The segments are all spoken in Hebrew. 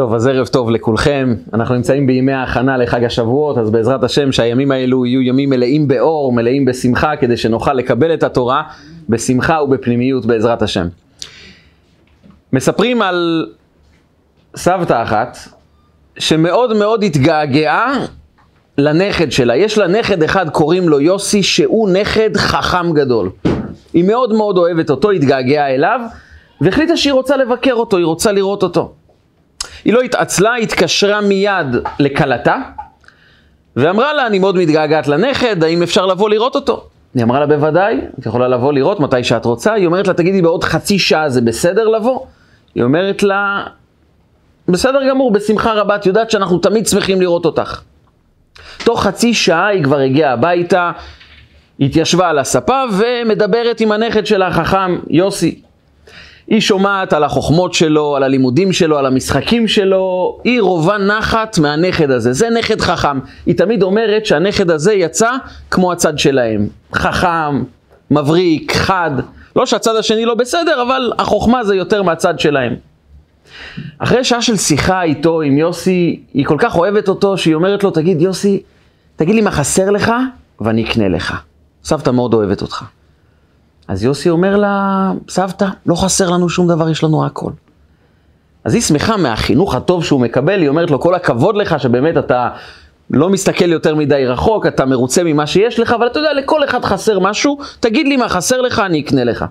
טוב, אז ערב טוב לכולכם. אנחנו נמצאים בימי ההכנה לחג השבועות, אז בעזרת השם שהימים האלו יהיו ימים מלאים באור, מלאים בשמחה, כדי שנוכל לקבל את התורה בשמחה ובפנימיות בעזרת השם. מספרים על סבתא אחת, שמאוד מאוד התגעגעה לנכד שלה. יש לה נכד אחד, קוראים לו יוסי, שהוא נכד חכם גדול. היא מאוד מאוד אוהבת אותו, התגעגעה אליו, והחליטה שהיא רוצה לבקר אותו, היא רוצה לראות אותו. היא לא התעצלה, התקשרה מיד לכלתה, ואמרה לה, אני מאוד מתגעגעת לנכד, האם אפשר לבוא לראות אותו? היא אמרה לה, בוודאי, את יכולה לבוא לראות מתי שאת רוצה. היא אומרת לה, תגידי, בעוד חצי שעה זה בסדר לבוא? היא אומרת לה, בסדר גמור, בשמחה רבה, את יודעת שאנחנו תמיד שמחים לראות אותך. תוך חצי שעה היא כבר הגיעה הביתה, התיישבה על הספה ומדברת עם הנכד שלה, החכם יוסי. היא שומעת על החוכמות שלו, על הלימודים שלו, על המשחקים שלו, היא רובה נחת מהנכד הזה. זה נכד חכם. היא תמיד אומרת שהנכד הזה יצא כמו הצד שלהם. חכם, מבריק, חד. לא שהצד השני לא בסדר, אבל החוכמה זה יותר מהצד שלהם. אחרי שעה של שיחה איתו, עם יוסי, היא כל כך אוהבת אותו, שהיא אומרת לו, תגיד יוסי, תגיד לי מה חסר לך, ואני אקנה לך. סבתא מאוד אוהבת אותך. אז יוסי אומר לה, סבתא, לא חסר לנו שום דבר, יש לנו הכל. אז היא שמחה מהחינוך הטוב שהוא מקבל, היא אומרת לו, כל הכבוד לך שבאמת אתה לא מסתכל יותר מדי רחוק, אתה מרוצה ממה שיש לך, אבל אתה יודע, לכל אחד חסר משהו, תגיד לי מה חסר לך, אני אקנה לך.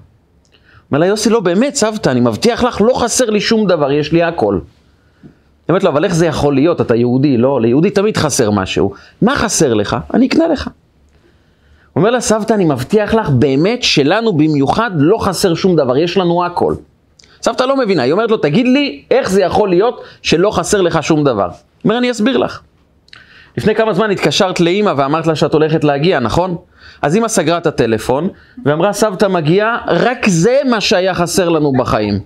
אומר לה, יוסי, לא באמת, סבתא, אני מבטיח לך, לא חסר לי שום דבר, יש לי הכל. היא אומרת לו, אבל איך זה יכול להיות? אתה יהודי, לא? ליהודי תמיד חסר משהו. מה חסר לך? אני אקנה לך. אומר לה, סבתא, אני מבטיח לך, באמת שלנו במיוחד לא חסר שום דבר, יש לנו הכל. סבתא לא מבינה, היא אומרת לו, תגיד לי, איך זה יכול להיות שלא חסר לך שום דבר? אומר, אני אסביר לך. לפני כמה זמן התקשרת לאימא ואמרת לה שאת הולכת להגיע, נכון? אז אימא סגרה את הטלפון ואמרה, סבתא מגיעה, רק זה מה שהיה חסר לנו בחיים.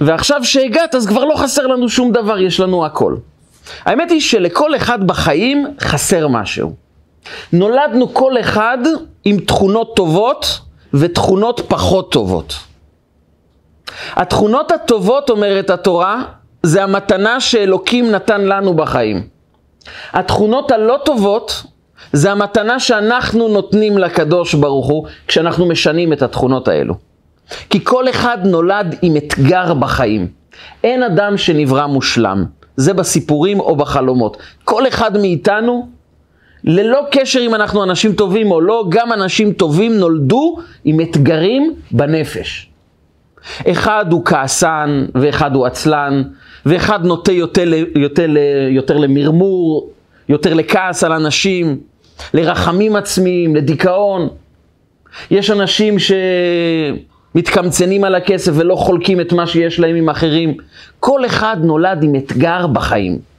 ועכשיו שהגעת, אז כבר לא חסר לנו שום דבר, יש לנו הכל. האמת היא שלכל אחד בחיים חסר משהו. נולדנו כל אחד עם תכונות טובות ותכונות פחות טובות. התכונות הטובות, אומרת התורה, זה המתנה שאלוקים נתן לנו בחיים. התכונות הלא טובות זה המתנה שאנחנו נותנים לקדוש ברוך הוא כשאנחנו משנים את התכונות האלו. כי כל אחד נולד עם אתגר בחיים. אין אדם שנברא מושלם. זה בסיפורים או בחלומות. כל אחד מאיתנו ללא קשר אם אנחנו אנשים טובים או לא, גם אנשים טובים נולדו עם אתגרים בנפש. אחד הוא כעסן, ואחד הוא עצלן, ואחד נוטה יותר, יותר, יותר למרמור, יותר לכעס על אנשים, לרחמים עצמיים, לדיכאון. יש אנשים שמתקמצנים על הכסף ולא חולקים את מה שיש להם עם אחרים. כל אחד נולד עם אתגר בחיים.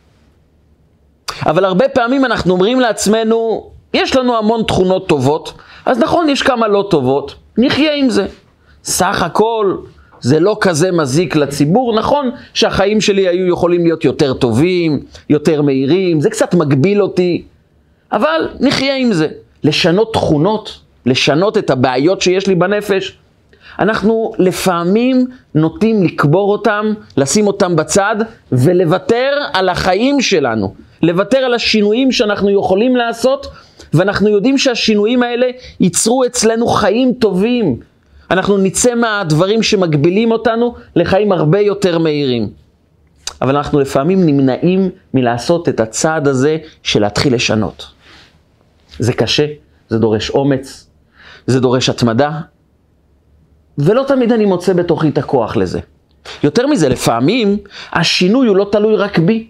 אבל הרבה פעמים אנחנו אומרים לעצמנו, יש לנו המון תכונות טובות, אז נכון, יש כמה לא טובות, נחיה עם זה. סך הכל, זה לא כזה מזיק לציבור. נכון שהחיים שלי היו יכולים להיות יותר טובים, יותר מהירים, זה קצת מגביל אותי, אבל נחיה עם זה. לשנות תכונות, לשנות את הבעיות שיש לי בנפש. אנחנו לפעמים נוטים לקבור אותם, לשים אותם בצד ולוותר על החיים שלנו. לוותר על השינויים שאנחנו יכולים לעשות, ואנחנו יודעים שהשינויים האלה ייצרו אצלנו חיים טובים. אנחנו נצא מהדברים שמגבילים אותנו לחיים הרבה יותר מהירים. אבל אנחנו לפעמים נמנעים מלעשות את הצעד הזה של להתחיל לשנות. זה קשה, זה דורש אומץ, זה דורש התמדה, ולא תמיד אני מוצא בתוכי את הכוח לזה. יותר מזה, לפעמים השינוי הוא לא תלוי רק בי.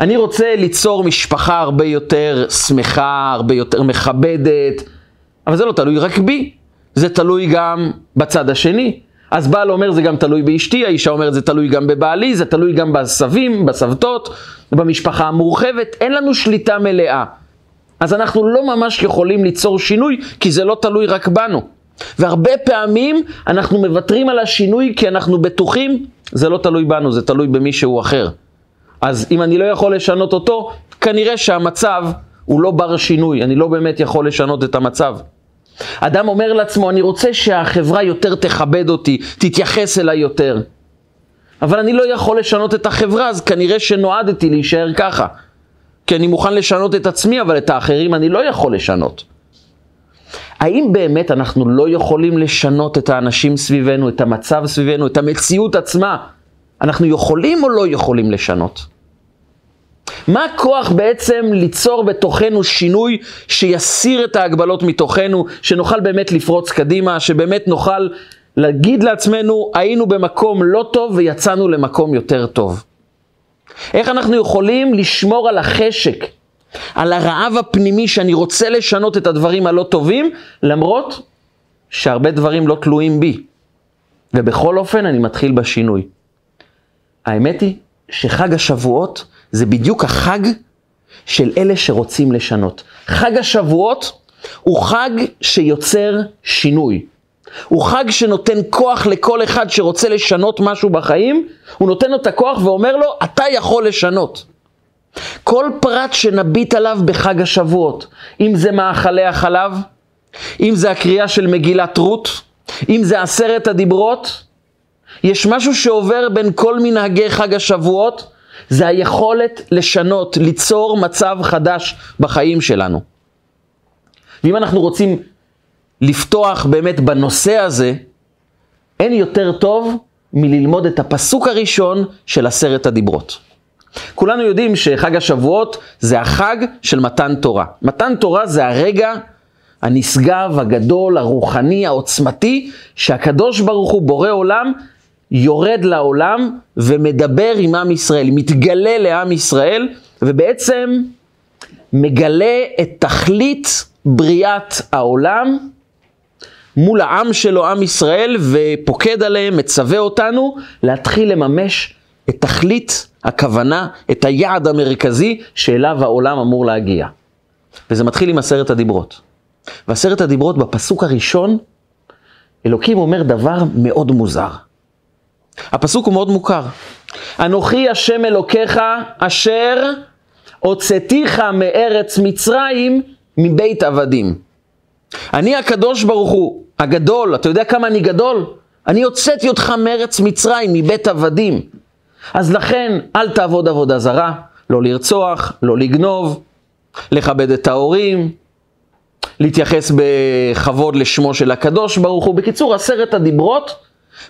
אני רוצה ליצור משפחה הרבה יותר שמחה, הרבה יותר מכבדת, אבל זה לא תלוי רק בי, זה תלוי גם בצד השני. אז בעל אומר זה גם תלוי באשתי, האישה אומרת זה תלוי גם בבעלי, זה תלוי גם בסבים, בסבתות, במשפחה המורחבת, אין לנו שליטה מלאה. אז אנחנו לא ממש יכולים ליצור שינוי, כי זה לא תלוי רק בנו. והרבה פעמים אנחנו מוותרים על השינוי כי אנחנו בטוחים, זה לא תלוי בנו, זה תלוי במישהו אחר. אז אם אני לא יכול לשנות אותו, כנראה שהמצב הוא לא בר שינוי, אני לא באמת יכול לשנות את המצב. אדם אומר לעצמו, אני רוצה שהחברה יותר תכבד אותי, תתייחס אליי יותר. אבל אני לא יכול לשנות את החברה, אז כנראה שנועדתי להישאר ככה. כי אני מוכן לשנות את עצמי, אבל את האחרים אני לא יכול לשנות. האם באמת אנחנו לא יכולים לשנות את האנשים סביבנו, את המצב סביבנו, את המציאות עצמה? אנחנו יכולים או לא יכולים לשנות? מה הכוח בעצם ליצור בתוכנו שינוי שיסיר את ההגבלות מתוכנו, שנוכל באמת לפרוץ קדימה, שבאמת נוכל להגיד לעצמנו, היינו במקום לא טוב ויצאנו למקום יותר טוב. איך אנחנו יכולים לשמור על החשק, על הרעב הפנימי שאני רוצה לשנות את הדברים הלא טובים, למרות שהרבה דברים לא תלויים בי. ובכל אופן אני מתחיל בשינוי. האמת היא שחג השבועות זה בדיוק החג של אלה שרוצים לשנות. חג השבועות הוא חג שיוצר שינוי. הוא חג שנותן כוח לכל אחד שרוצה לשנות משהו בחיים, הוא נותן לו את הכוח ואומר לו, אתה יכול לשנות. כל פרט שנביט עליו בחג השבועות, אם זה מאכלי החלב, אם זה הקריאה של מגילת רות, אם זה עשרת הדיברות, יש משהו שעובר בין כל מנהגי חג השבועות, זה היכולת לשנות, ליצור מצב חדש בחיים שלנו. ואם אנחנו רוצים לפתוח באמת בנושא הזה, אין יותר טוב מללמוד את הפסוק הראשון של עשרת הדיברות. כולנו יודעים שחג השבועות זה החג של מתן תורה. מתן תורה זה הרגע הנשגב, הגדול, הרוחני, העוצמתי, שהקדוש ברוך הוא, בורא עולם, יורד לעולם ומדבר עם עם ישראל, מתגלה לעם ישראל, ובעצם מגלה את תכלית בריאת העולם מול העם שלו, עם ישראל, ופוקד עליהם, מצווה אותנו להתחיל לממש את תכלית הכוונה, את היעד המרכזי שאליו העולם אמור להגיע. וזה מתחיל עם עשרת הדיברות. ועשרת הדיברות בפסוק הראשון, אלוקים אומר דבר מאוד מוזר. הפסוק הוא מאוד מוכר. אנוכי השם אלוקיך אשר הוצאתיך מארץ מצרים מבית עבדים. אני הקדוש ברוך הוא, הגדול, אתה יודע כמה אני גדול? אני הוצאתי אותך מארץ מצרים, מבית עבדים. אז לכן, אל תעבוד עבודה זרה, לא לרצוח, לא לגנוב, לכבד את ההורים, להתייחס בכבוד לשמו של הקדוש ברוך הוא. בקיצור, עשרת הדיברות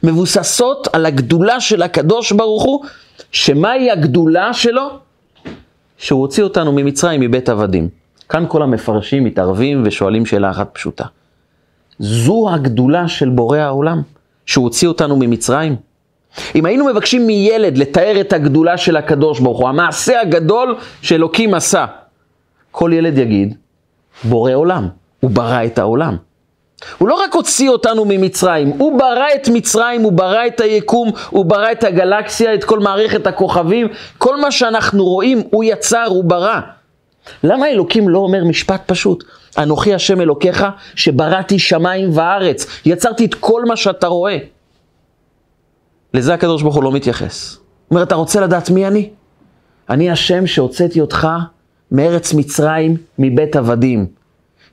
מבוססות על הגדולה של הקדוש ברוך הוא, שמהי הגדולה שלו? שהוא הוציא אותנו ממצרים, מבית עבדים. כאן כל המפרשים מתערבים ושואלים שאלה אחת פשוטה. זו הגדולה של בורא העולם, שהוא הוציא אותנו ממצרים? אם היינו מבקשים מילד לתאר את הגדולה של הקדוש ברוך הוא, המעשה הגדול שאלוקים עשה, כל ילד יגיד, בורא עולם, הוא ברא את העולם. הוא לא רק הוציא אותנו ממצרים, הוא ברא את מצרים, הוא ברא את היקום, הוא ברא את הגלקסיה, את כל מערכת הכוכבים, כל מה שאנחנו רואים, הוא יצר, הוא ברא. למה אלוקים לא אומר משפט פשוט? אנוכי השם אלוקיך שבראתי שמיים וארץ, יצרתי את כל מה שאתה רואה. לזה הקדוש ברוך הוא לא מתייחס. הוא אומר, אתה רוצה לדעת מי אני? אני השם שהוצאתי אותך מארץ מצרים, מבית עבדים.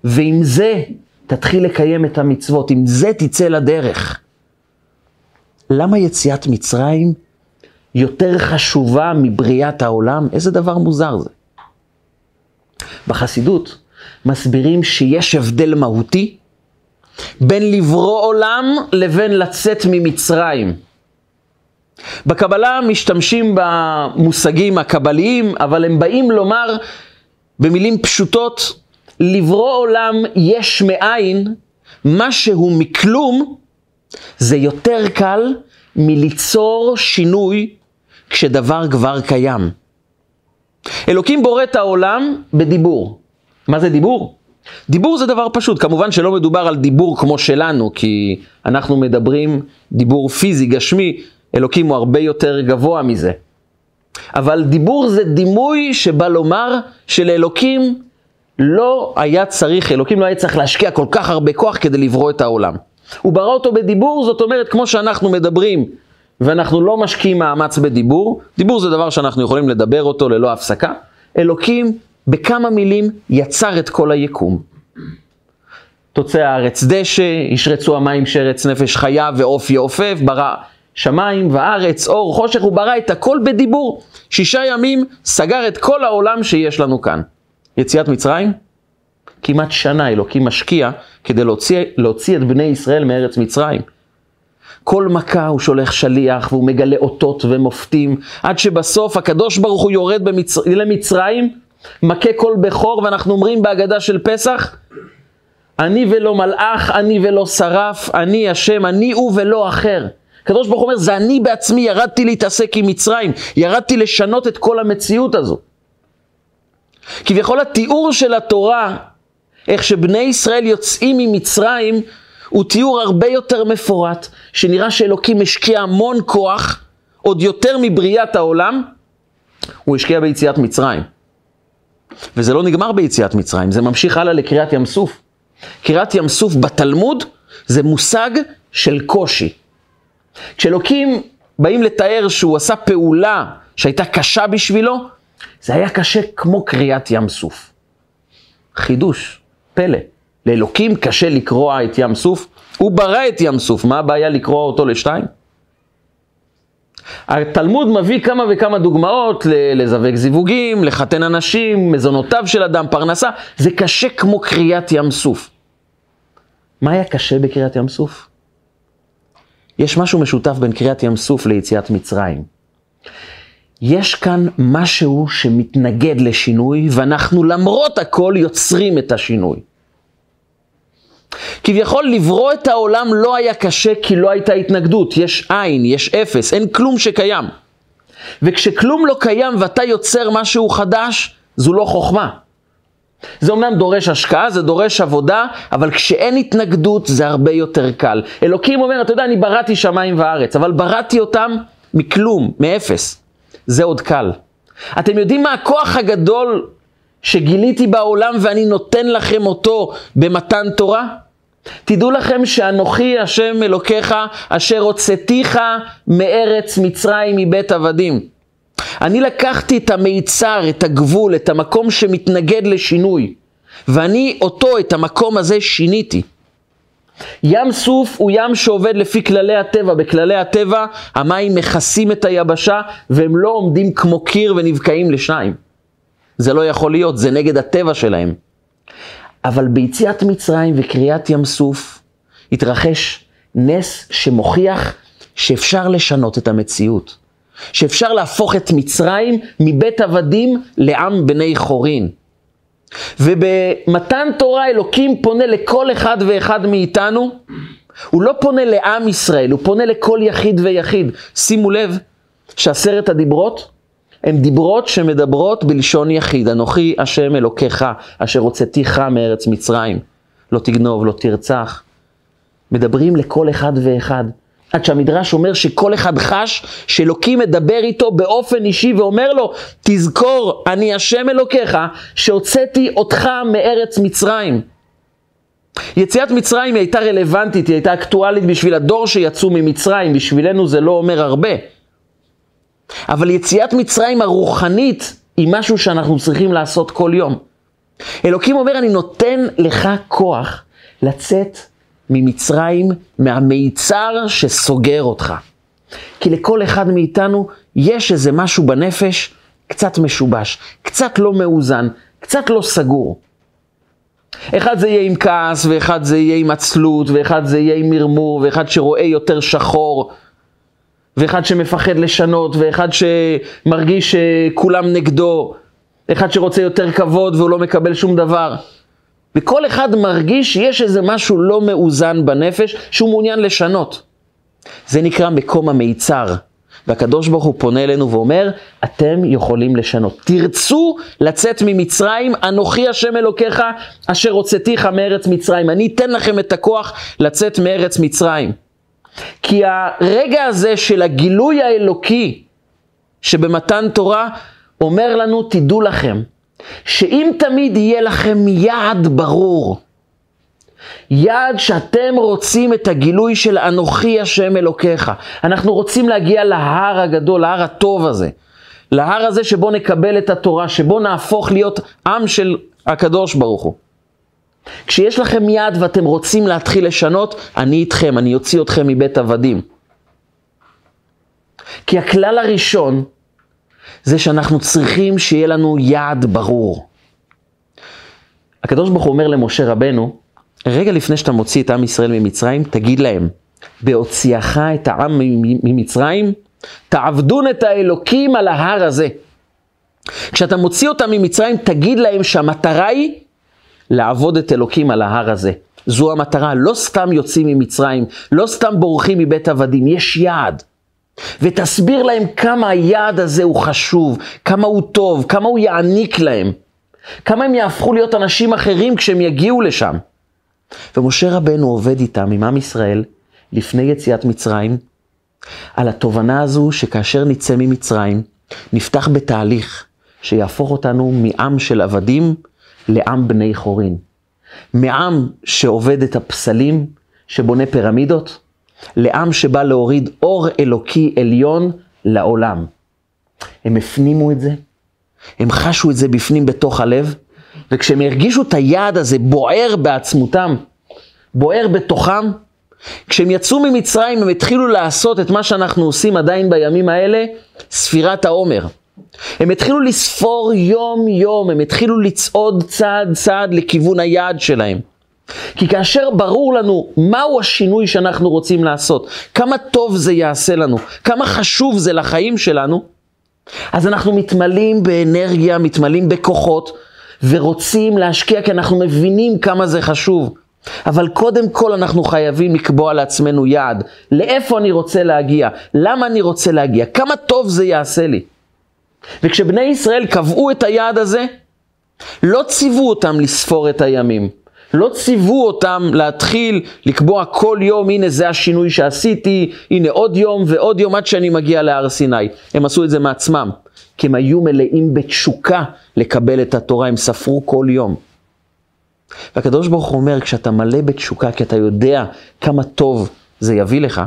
ועם זה תתחיל לקיים את המצוות, עם זה תצא לדרך. למה יציאת מצרים יותר חשובה מבריאת העולם? איזה דבר מוזר זה. בחסידות מסבירים שיש הבדל מהותי בין לברוא עולם לבין לצאת ממצרים. בקבלה משתמשים במושגים הקבליים, אבל הם באים לומר במילים פשוטות, לברוא עולם יש מאין, משהו מכלום, זה יותר קל מליצור שינוי כשדבר כבר קיים. אלוקים בורא את העולם בדיבור. מה זה דיבור? דיבור זה דבר פשוט, כמובן שלא מדובר על דיבור כמו שלנו, כי אנחנו מדברים דיבור פיזי, גשמי, אלוקים הוא הרבה יותר גבוה מזה. אבל דיבור זה דימוי שבא לומר שלאלוקים לא היה צריך, אלוקים לא היה צריך להשקיע כל כך הרבה כוח כדי לברוא את העולם. הוא ברא אותו בדיבור, זאת אומרת, כמו שאנחנו מדברים ואנחנו לא משקיעים מאמץ בדיבור, דיבור זה דבר שאנחנו יכולים לדבר אותו ללא הפסקה, אלוקים בכמה מילים יצר את כל היקום. תוצא הארץ דשא, ישרצו המים שרץ נפש חיה ועוף יעופף, ברא שמיים וארץ, אור, חושך, הוא ברא את הכל בדיבור. שישה ימים סגר את כל העולם שיש לנו כאן. יציאת מצרים? כמעט שנה אלוקים משקיע כדי להוציא, להוציא את בני ישראל מארץ מצרים. כל מכה הוא שולח שליח והוא מגלה אותות ומופתים, עד שבסוף הקדוש ברוך הוא יורד במצ... למצרים, מכה כל בכור, ואנחנו אומרים בהגדה של פסח, אני ולא מלאך, אני ולא שרף, אני השם, אני הוא ולא אחר. הקדוש ברוך הוא אומר, זה אני בעצמי ירדתי להתעסק עם מצרים, ירדתי לשנות את כל המציאות הזו. כביכול התיאור של התורה, איך שבני ישראל יוצאים ממצרים, הוא תיאור הרבה יותר מפורט, שנראה שאלוקים השקיע המון כוח, עוד יותר מבריאת העולם, הוא השקיע ביציאת מצרים. וזה לא נגמר ביציאת מצרים, זה ממשיך הלאה לקריאת ים סוף. קריאת ים סוף בתלמוד זה מושג של קושי. כשאלוקים באים לתאר שהוא עשה פעולה שהייתה קשה בשבילו, זה היה קשה כמו קריאת ים סוף. חידוש, פלא. לאלוקים קשה לקרוע את ים סוף, הוא ברא את ים סוף, מה הבעיה לקרוע אותו לשתיים? התלמוד מביא כמה וכמה דוגמאות לזווק זיווגים, לחתן אנשים, מזונותיו של אדם, פרנסה, זה קשה כמו קריאת ים סוף. מה היה קשה בקריאת ים סוף? יש משהו משותף בין קריאת ים סוף ליציאת מצרים. יש כאן משהו שמתנגד לשינוי, ואנחנו למרות הכל יוצרים את השינוי. כביכול לברוא את העולם לא היה קשה כי לא הייתה התנגדות, יש עין, יש אפס, אין כלום שקיים. וכשכלום לא קיים ואתה יוצר משהו חדש, זו לא חוכמה. זה אומנם דורש השקעה, זה דורש עבודה, אבל כשאין התנגדות זה הרבה יותר קל. אלוקים אומר, אתה יודע, אני בראתי שמיים וארץ, אבל בראתי אותם מכלום, מאפס. זה עוד קל. אתם יודעים מה הכוח הגדול שגיליתי בעולם ואני נותן לכם אותו במתן תורה? תדעו לכם שאנוכי השם אלוקיך אשר הוצאתיך מארץ מצרים מבית עבדים. אני לקחתי את המיצר, את הגבול, את המקום שמתנגד לשינוי, ואני אותו, את המקום הזה, שיניתי. ים סוף הוא ים שעובד לפי כללי הטבע. בכללי הטבע המים מכסים את היבשה והם לא עומדים כמו קיר ונבקעים לשניים. זה לא יכול להיות, זה נגד הטבע שלהם. אבל ביציאת מצרים וקריאת ים סוף התרחש נס שמוכיח שאפשר לשנות את המציאות. שאפשר להפוך את מצרים מבית עבדים לעם בני חורין. ובמתן תורה אלוקים פונה לכל אחד ואחד מאיתנו, הוא לא פונה לעם ישראל, הוא פונה לכל יחיד ויחיד. שימו לב שעשרת הדיברות הם דיברות שמדברות בלשון יחיד. אנוכי השם אלוקיך, אשר הוצאתיך מארץ מצרים. לא תגנוב, לא תרצח. מדברים לכל אחד ואחד. עד שהמדרש אומר שכל אחד חש שאלוקים מדבר איתו באופן אישי ואומר לו, תזכור, אני השם אלוקיך שהוצאתי אותך מארץ מצרים. יציאת מצרים היא הייתה רלוונטית, היא הייתה אקטואלית בשביל הדור שיצאו ממצרים, בשבילנו זה לא אומר הרבה. אבל יציאת מצרים הרוחנית היא משהו שאנחנו צריכים לעשות כל יום. אלוקים אומר, אני נותן לך כוח לצאת ממצרים, מהמיצר שסוגר אותך. כי לכל אחד מאיתנו יש איזה משהו בנפש קצת משובש, קצת לא מאוזן, קצת לא סגור. אחד זה יהיה עם כעס, ואחד זה יהיה עם עצלות, ואחד זה יהיה עם מרמור, ואחד שרואה יותר שחור, ואחד שמפחד לשנות, ואחד שמרגיש שכולם נגדו, אחד שרוצה יותר כבוד והוא לא מקבל שום דבר. וכל אחד מרגיש שיש איזה משהו לא מאוזן בנפש שהוא מעוניין לשנות. זה נקרא מקום המיצר. והקדוש ברוך הוא פונה אלינו ואומר, אתם יכולים לשנות. תרצו לצאת ממצרים, אנוכי השם אלוקיך, אשר הוצאתיך מארץ מצרים. אני אתן לכם את הכוח לצאת מארץ מצרים. כי הרגע הזה של הגילוי האלוקי שבמתן תורה אומר לנו, תדעו לכם, שאם תמיד יהיה לכם יעד ברור, יעד שאתם רוצים את הגילוי של אנוכי השם אלוקיך. אנחנו רוצים להגיע להר הגדול, להר הטוב הזה. להר הזה שבו נקבל את התורה, שבו נהפוך להיות עם של הקדוש ברוך הוא. כשיש לכם יעד ואתם רוצים להתחיל לשנות, אני איתכם, אני אוציא אתכם מבית עבדים. כי הכלל הראשון זה שאנחנו צריכים שיהיה לנו יעד ברור. הקדוש ברוך הוא אומר למשה רבנו, רגע לפני שאתה מוציא את עם ישראל ממצרים, תגיד להם, בהוציאך את העם ממצרים, תעבדון את האלוקים על ההר הזה. כשאתה מוציא אותם ממצרים, תגיד להם שהמטרה היא לעבוד את אלוקים על ההר הזה. זו המטרה, לא סתם יוצאים ממצרים, לא סתם בורחים מבית עבדים, יש יעד. ותסביר להם כמה היעד הזה הוא חשוב, כמה הוא טוב, כמה הוא יעניק להם, כמה הם יהפכו להיות אנשים אחרים כשהם יגיעו לשם. ומשה רבנו עובד איתם, עם עם ישראל, לפני יציאת מצרים, על התובנה הזו שכאשר נצא ממצרים, נפתח בתהליך שיהפוך אותנו מעם של עבדים לעם בני חורין. מעם שעובד את הפסלים, שבונה פירמידות, לעם שבא להוריד אור אלוקי עליון לעולם. הם הפנימו את זה, הם חשו את זה בפנים בתוך הלב, וכשהם הרגישו את היעד הזה בוער בעצמותם, בוער בתוכם, כשהם יצאו ממצרים הם התחילו לעשות את מה שאנחנו עושים עדיין בימים האלה, ספירת העומר. הם התחילו לספור יום יום, הם התחילו לצעוד צעד צעד לכיוון היעד שלהם. כי כאשר ברור לנו מהו השינוי שאנחנו רוצים לעשות, כמה טוב זה יעשה לנו, כמה חשוב זה לחיים שלנו, אז אנחנו מתמלאים באנרגיה, מתמלאים בכוחות, ורוצים להשקיע כי אנחנו מבינים כמה זה חשוב. אבל קודם כל אנחנו חייבים לקבוע לעצמנו יעד. לאיפה אני רוצה להגיע? למה אני רוצה להגיע? כמה טוב זה יעשה לי? וכשבני ישראל קבעו את היעד הזה, לא ציוו אותם לספור את הימים. לא ציוו אותם להתחיל לקבוע כל יום, הנה זה השינוי שעשיתי, הנה עוד יום ועוד יום עד שאני מגיע להר סיני. הם עשו את זה מעצמם, כי הם היו מלאים בתשוקה לקבל את התורה, הם ספרו כל יום. והקדוש ברוך הוא אומר, כשאתה מלא בתשוקה, כי אתה יודע כמה טוב זה יביא לך,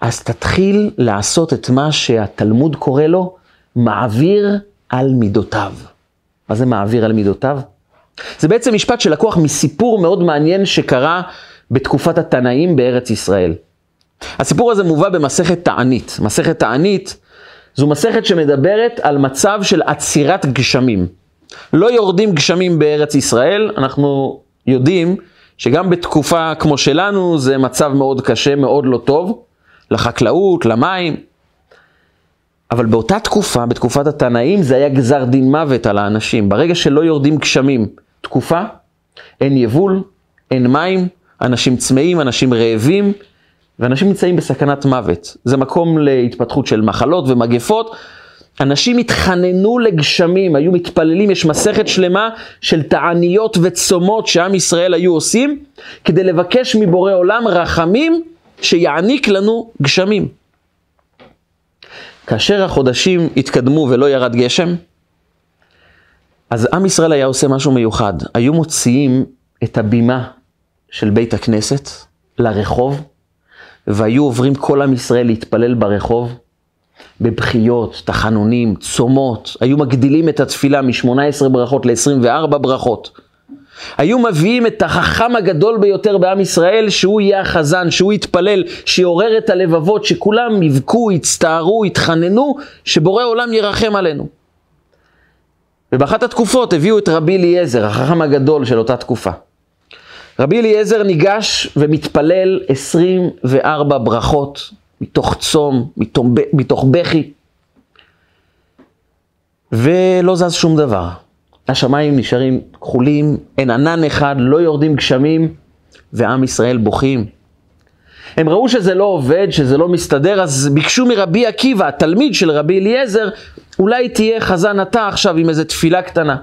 אז תתחיל לעשות את מה שהתלמוד קורא לו, מעביר על מידותיו. מה זה מעביר על מידותיו? זה בעצם משפט שלקוח מסיפור מאוד מעניין שקרה בתקופת התנאים בארץ ישראל. הסיפור הזה מובא במסכת תענית. מסכת תענית זו מסכת שמדברת על מצב של עצירת גשמים. לא יורדים גשמים בארץ ישראל, אנחנו יודעים שגם בתקופה כמו שלנו זה מצב מאוד קשה, מאוד לא טוב, לחקלאות, למים. אבל באותה תקופה, בתקופת התנאים, זה היה גזר דין מוות על האנשים. ברגע שלא יורדים גשמים תקופה, אין יבול, אין מים, אנשים צמאים, אנשים רעבים, ואנשים נמצאים בסכנת מוות. זה מקום להתפתחות של מחלות ומגפות. אנשים התחננו לגשמים, היו מתפללים, יש מסכת שלמה של תעניות וצומות שעם ישראל היו עושים, כדי לבקש מבורא עולם רחמים שיעניק לנו גשמים. כאשר החודשים התקדמו ולא ירד גשם, אז עם ישראל היה עושה משהו מיוחד. היו מוציאים את הבימה של בית הכנסת לרחוב, והיו עוברים כל עם ישראל להתפלל ברחוב, בבכיות, תחנונים, צומות. היו מגדילים את התפילה מ-18 ברכות ל-24 ברכות. היו מביאים את החכם הגדול ביותר בעם ישראל, שהוא יהיה החזן, שהוא יתפלל, שיעורר את הלבבות, שכולם יבכו, יצטערו, יתחננו, שבורא עולם ירחם עלינו. ובאחת התקופות הביאו את רבי אליעזר, החכם הגדול של אותה תקופה. רבי אליעזר ניגש ומתפלל 24 ברכות מתוך צום, מתוך, מתוך בכי, ולא זז שום דבר. השמיים נשארים כחולים, אין ענן אחד, לא יורדים גשמים, ועם ישראל בוכים. הם ראו שזה לא עובד, שזה לא מסתדר, אז ביקשו מרבי עקיבא, התלמיד של רבי אליעזר, אולי תהיה חזן אתה עכשיו עם איזו תפילה קטנה.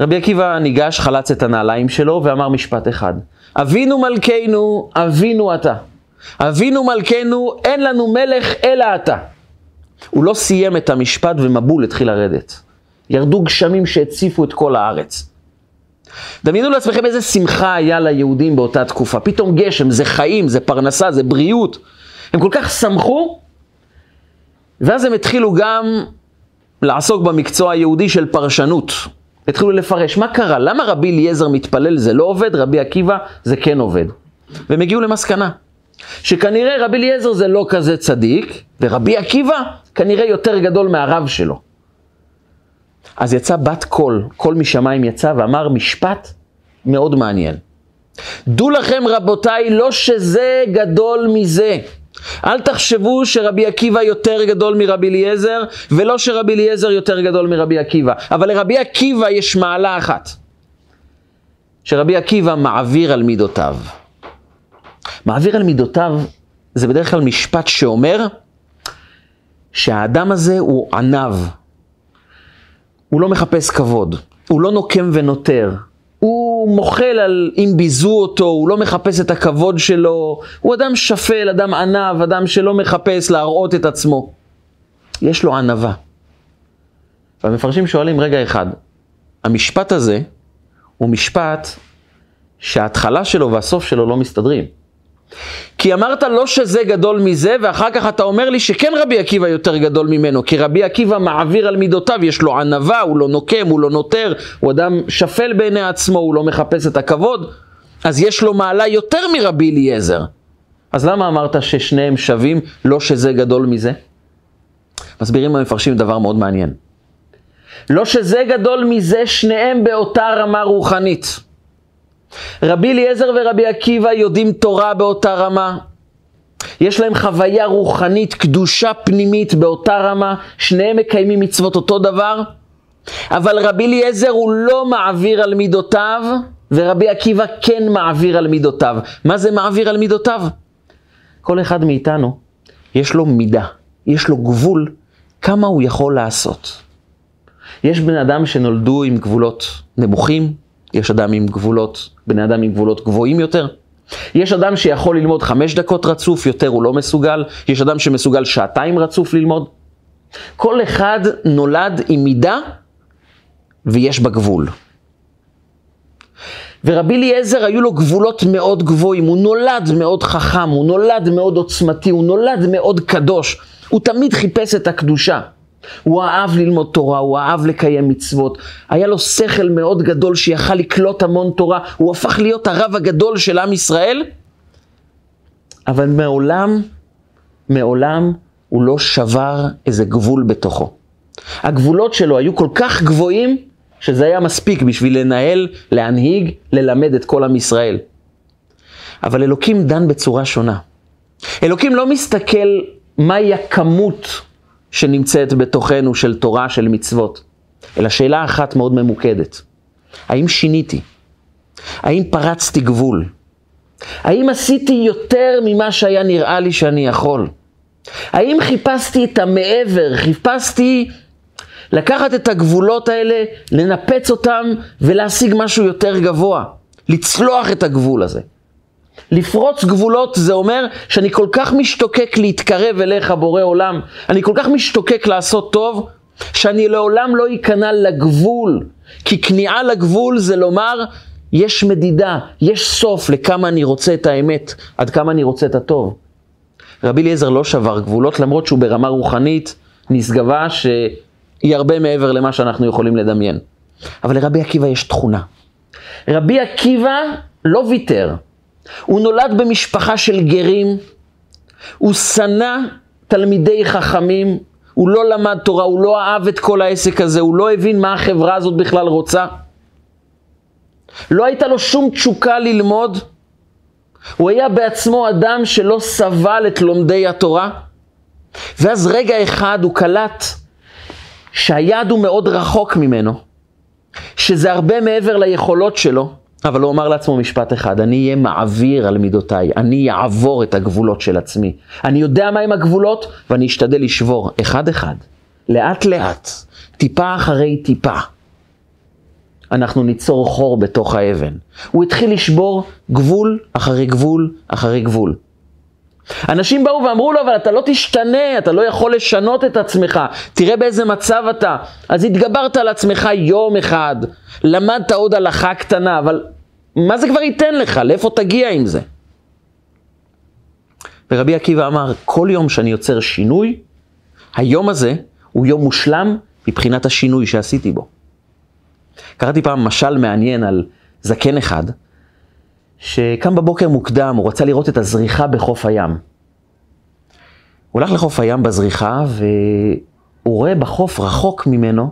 רבי עקיבא ניגש, חלץ את הנעליים שלו ואמר משפט אחד: אבינו מלכנו, אבינו אתה. אבינו מלכנו, אין לנו מלך אלא אתה. הוא לא סיים את המשפט ומבול התחיל לרדת. ירדו גשמים שהציפו את כל הארץ. דמיינו לעצמכם איזה שמחה היה ליהודים באותה תקופה. פתאום גשם, זה חיים, זה פרנסה, זה בריאות. הם כל כך שמחו, ואז הם התחילו גם לעסוק במקצוע היהודי של פרשנות. התחילו לפרש, מה קרה? למה רבי אליעזר מתפלל זה לא עובד, רבי עקיבא זה כן עובד. והם הגיעו למסקנה. שכנראה רבי אליעזר זה לא כזה צדיק, ורבי עקיבא כנראה יותר גדול מהרב שלו. אז יצא בת קול, קול משמיים יצא ואמר משפט מאוד מעניין. דעו לכם רבותיי, לא שזה גדול מזה. אל תחשבו שרבי עקיבא יותר גדול מרבי אליעזר, ולא שרבי אליעזר יותר גדול מרבי עקיבא. אבל לרבי עקיבא יש מעלה אחת, שרבי עקיבא מעביר על מידותיו. מעביר על מידותיו זה בדרך כלל משפט שאומר שהאדם הזה הוא עניו. הוא לא מחפש כבוד, הוא לא נוקם ונותר, הוא מוחל על אם ביזו אותו, הוא לא מחפש את הכבוד שלו, הוא אדם שפל, אדם ענב, אדם שלא מחפש להראות את עצמו. יש לו ענווה. והמפרשים שואלים, רגע אחד, המשפט הזה הוא משפט שההתחלה שלו והסוף שלו לא מסתדרים. כי אמרת לא שזה גדול מזה, ואחר כך אתה אומר לי שכן רבי עקיבא יותר גדול ממנו, כי רבי עקיבא מעביר על מידותיו, יש לו ענווה, הוא לא נוקם, הוא לא נותר, הוא אדם שפל בעיני עצמו, הוא לא מחפש את הכבוד, אז יש לו מעלה יותר מרבי אליעזר. אז למה אמרת ששניהם שווים, לא שזה גדול מזה? מסבירים המפרשים דבר מאוד מעניין. לא שזה גדול מזה, שניהם באותה רמה רוחנית. רבי אליעזר ורבי עקיבא יודעים תורה באותה רמה. יש להם חוויה רוחנית, קדושה פנימית באותה רמה, שניהם מקיימים מצוות אותו דבר, אבל רבי אליעזר הוא לא מעביר על מידותיו, ורבי עקיבא כן מעביר על מידותיו. מה זה מעביר על מידותיו? כל אחד מאיתנו, יש לו מידה, יש לו גבול, כמה הוא יכול לעשות. יש בני אדם שנולדו עם גבולות נמוכים, יש אדם עם גבולות, בני אדם עם גבולות גבוהים יותר. יש אדם שיכול ללמוד חמש דקות רצוף, יותר הוא לא מסוגל. יש אדם שמסוגל שעתיים רצוף ללמוד. כל אחד נולד עם מידה ויש בה גבול. ורבי אליעזר היו לו גבולות מאוד גבוהים, הוא נולד מאוד חכם, הוא נולד מאוד עוצמתי, הוא נולד מאוד קדוש, הוא תמיד חיפש את הקדושה. הוא אהב ללמוד תורה, הוא אהב לקיים מצוות. היה לו שכל מאוד גדול שיכל לקלוט המון תורה. הוא הפך להיות הרב הגדול של עם ישראל, אבל מעולם, מעולם הוא לא שבר איזה גבול בתוכו. הגבולות שלו היו כל כך גבוהים, שזה היה מספיק בשביל לנהל, להנהיג, ללמד את כל עם ישראל. אבל אלוקים דן בצורה שונה. אלוקים לא מסתכל מהי הכמות שנמצאת בתוכנו של תורה, של מצוות, אלא שאלה אחת מאוד ממוקדת. האם שיניתי? האם פרצתי גבול? האם עשיתי יותר ממה שהיה נראה לי שאני יכול? האם חיפשתי את המעבר? חיפשתי לקחת את הגבולות האלה, לנפץ אותם ולהשיג משהו יותר גבוה, לצלוח את הגבול הזה. לפרוץ גבולות זה אומר שאני כל כך משתוקק להתקרב אליך, בורא עולם. אני כל כך משתוקק לעשות טוב, שאני לעולם לא אכנע לגבול. כי כניעה לגבול זה לומר, יש מדידה, יש סוף לכמה אני רוצה את האמת, עד כמה אני רוצה את הטוב. רבי אליעזר לא שבר גבולות, למרות שהוא ברמה רוחנית נשגבה שהיא הרבה מעבר למה שאנחנו יכולים לדמיין. אבל לרבי עקיבא יש תכונה. רבי עקיבא לא ויתר. הוא נולד במשפחה של גרים, הוא שנא תלמידי חכמים, הוא לא למד תורה, הוא לא אהב את כל העסק הזה, הוא לא הבין מה החברה הזאת בכלל רוצה. לא הייתה לו שום תשוקה ללמוד. הוא היה בעצמו אדם שלא סבל את לומדי התורה. ואז רגע אחד הוא קלט שהיד הוא מאוד רחוק ממנו, שזה הרבה מעבר ליכולות שלו, אבל הוא אמר לעצמו משפט אחד, אני אהיה מעביר על מידותיי, אני אעבור את הגבולות של עצמי. אני יודע מהם הגבולות, ואני אשתדל לשבור אחד-אחד, לאט-לאט, טיפה אחרי טיפה. אנחנו ניצור חור בתוך האבן. הוא התחיל לשבור גבול אחרי גבול אחרי גבול. אנשים באו ואמרו לו, אבל אתה לא תשתנה, אתה לא יכול לשנות את עצמך, תראה באיזה מצב אתה. אז התגברת על עצמך יום אחד, למדת עוד הלכה קטנה, אבל מה זה כבר ייתן לך? לאיפה תגיע עם זה? ורבי עקיבא אמר, כל יום שאני יוצר שינוי, היום הזה הוא יום מושלם מבחינת השינוי שעשיתי בו. קראתי פעם משל מעניין על זקן אחד, שקם בבוקר מוקדם, הוא רצה לראות את הזריחה בחוף הים. הוא הלך לחוף הים בזריחה, והוא רואה בחוף רחוק ממנו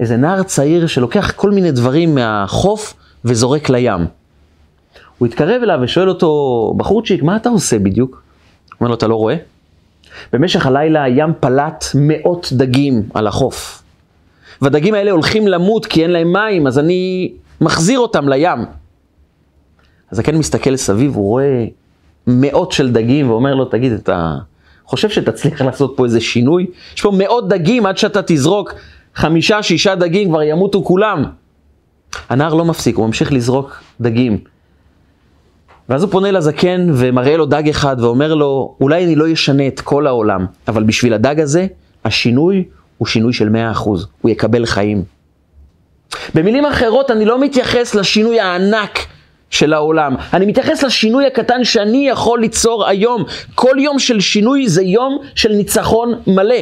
איזה נער צעיר שלוקח כל מיני דברים מהחוף וזורק לים. הוא התקרב אליו ושואל אותו, בחורצ'יק, מה אתה עושה בדיוק? הוא אומר לו, אתה לא רואה? במשך הלילה הים פלט מאות דגים על החוף. והדגים האלה הולכים למות כי אין להם מים, אז אני מחזיר אותם לים. אז הכן מסתכל סביב, הוא רואה מאות של דגים ואומר לו, תגיד, אתה חושב שתצליח לעשות פה איזה שינוי? יש פה מאות דגים עד שאתה תזרוק חמישה, שישה דגים, כבר ימותו כולם. הנער לא מפסיק, הוא ממשיך לזרוק דגים. ואז הוא פונה לזקן ומראה לו דג אחד ואומר לו, אולי אני לא אשנה את כל העולם, אבל בשביל הדג הזה, השינוי הוא שינוי של 100%, הוא יקבל חיים. במילים אחרות, אני לא מתייחס לשינוי הענק של העולם, אני מתייחס לשינוי הקטן שאני יכול ליצור היום. כל יום של שינוי זה יום של ניצחון מלא.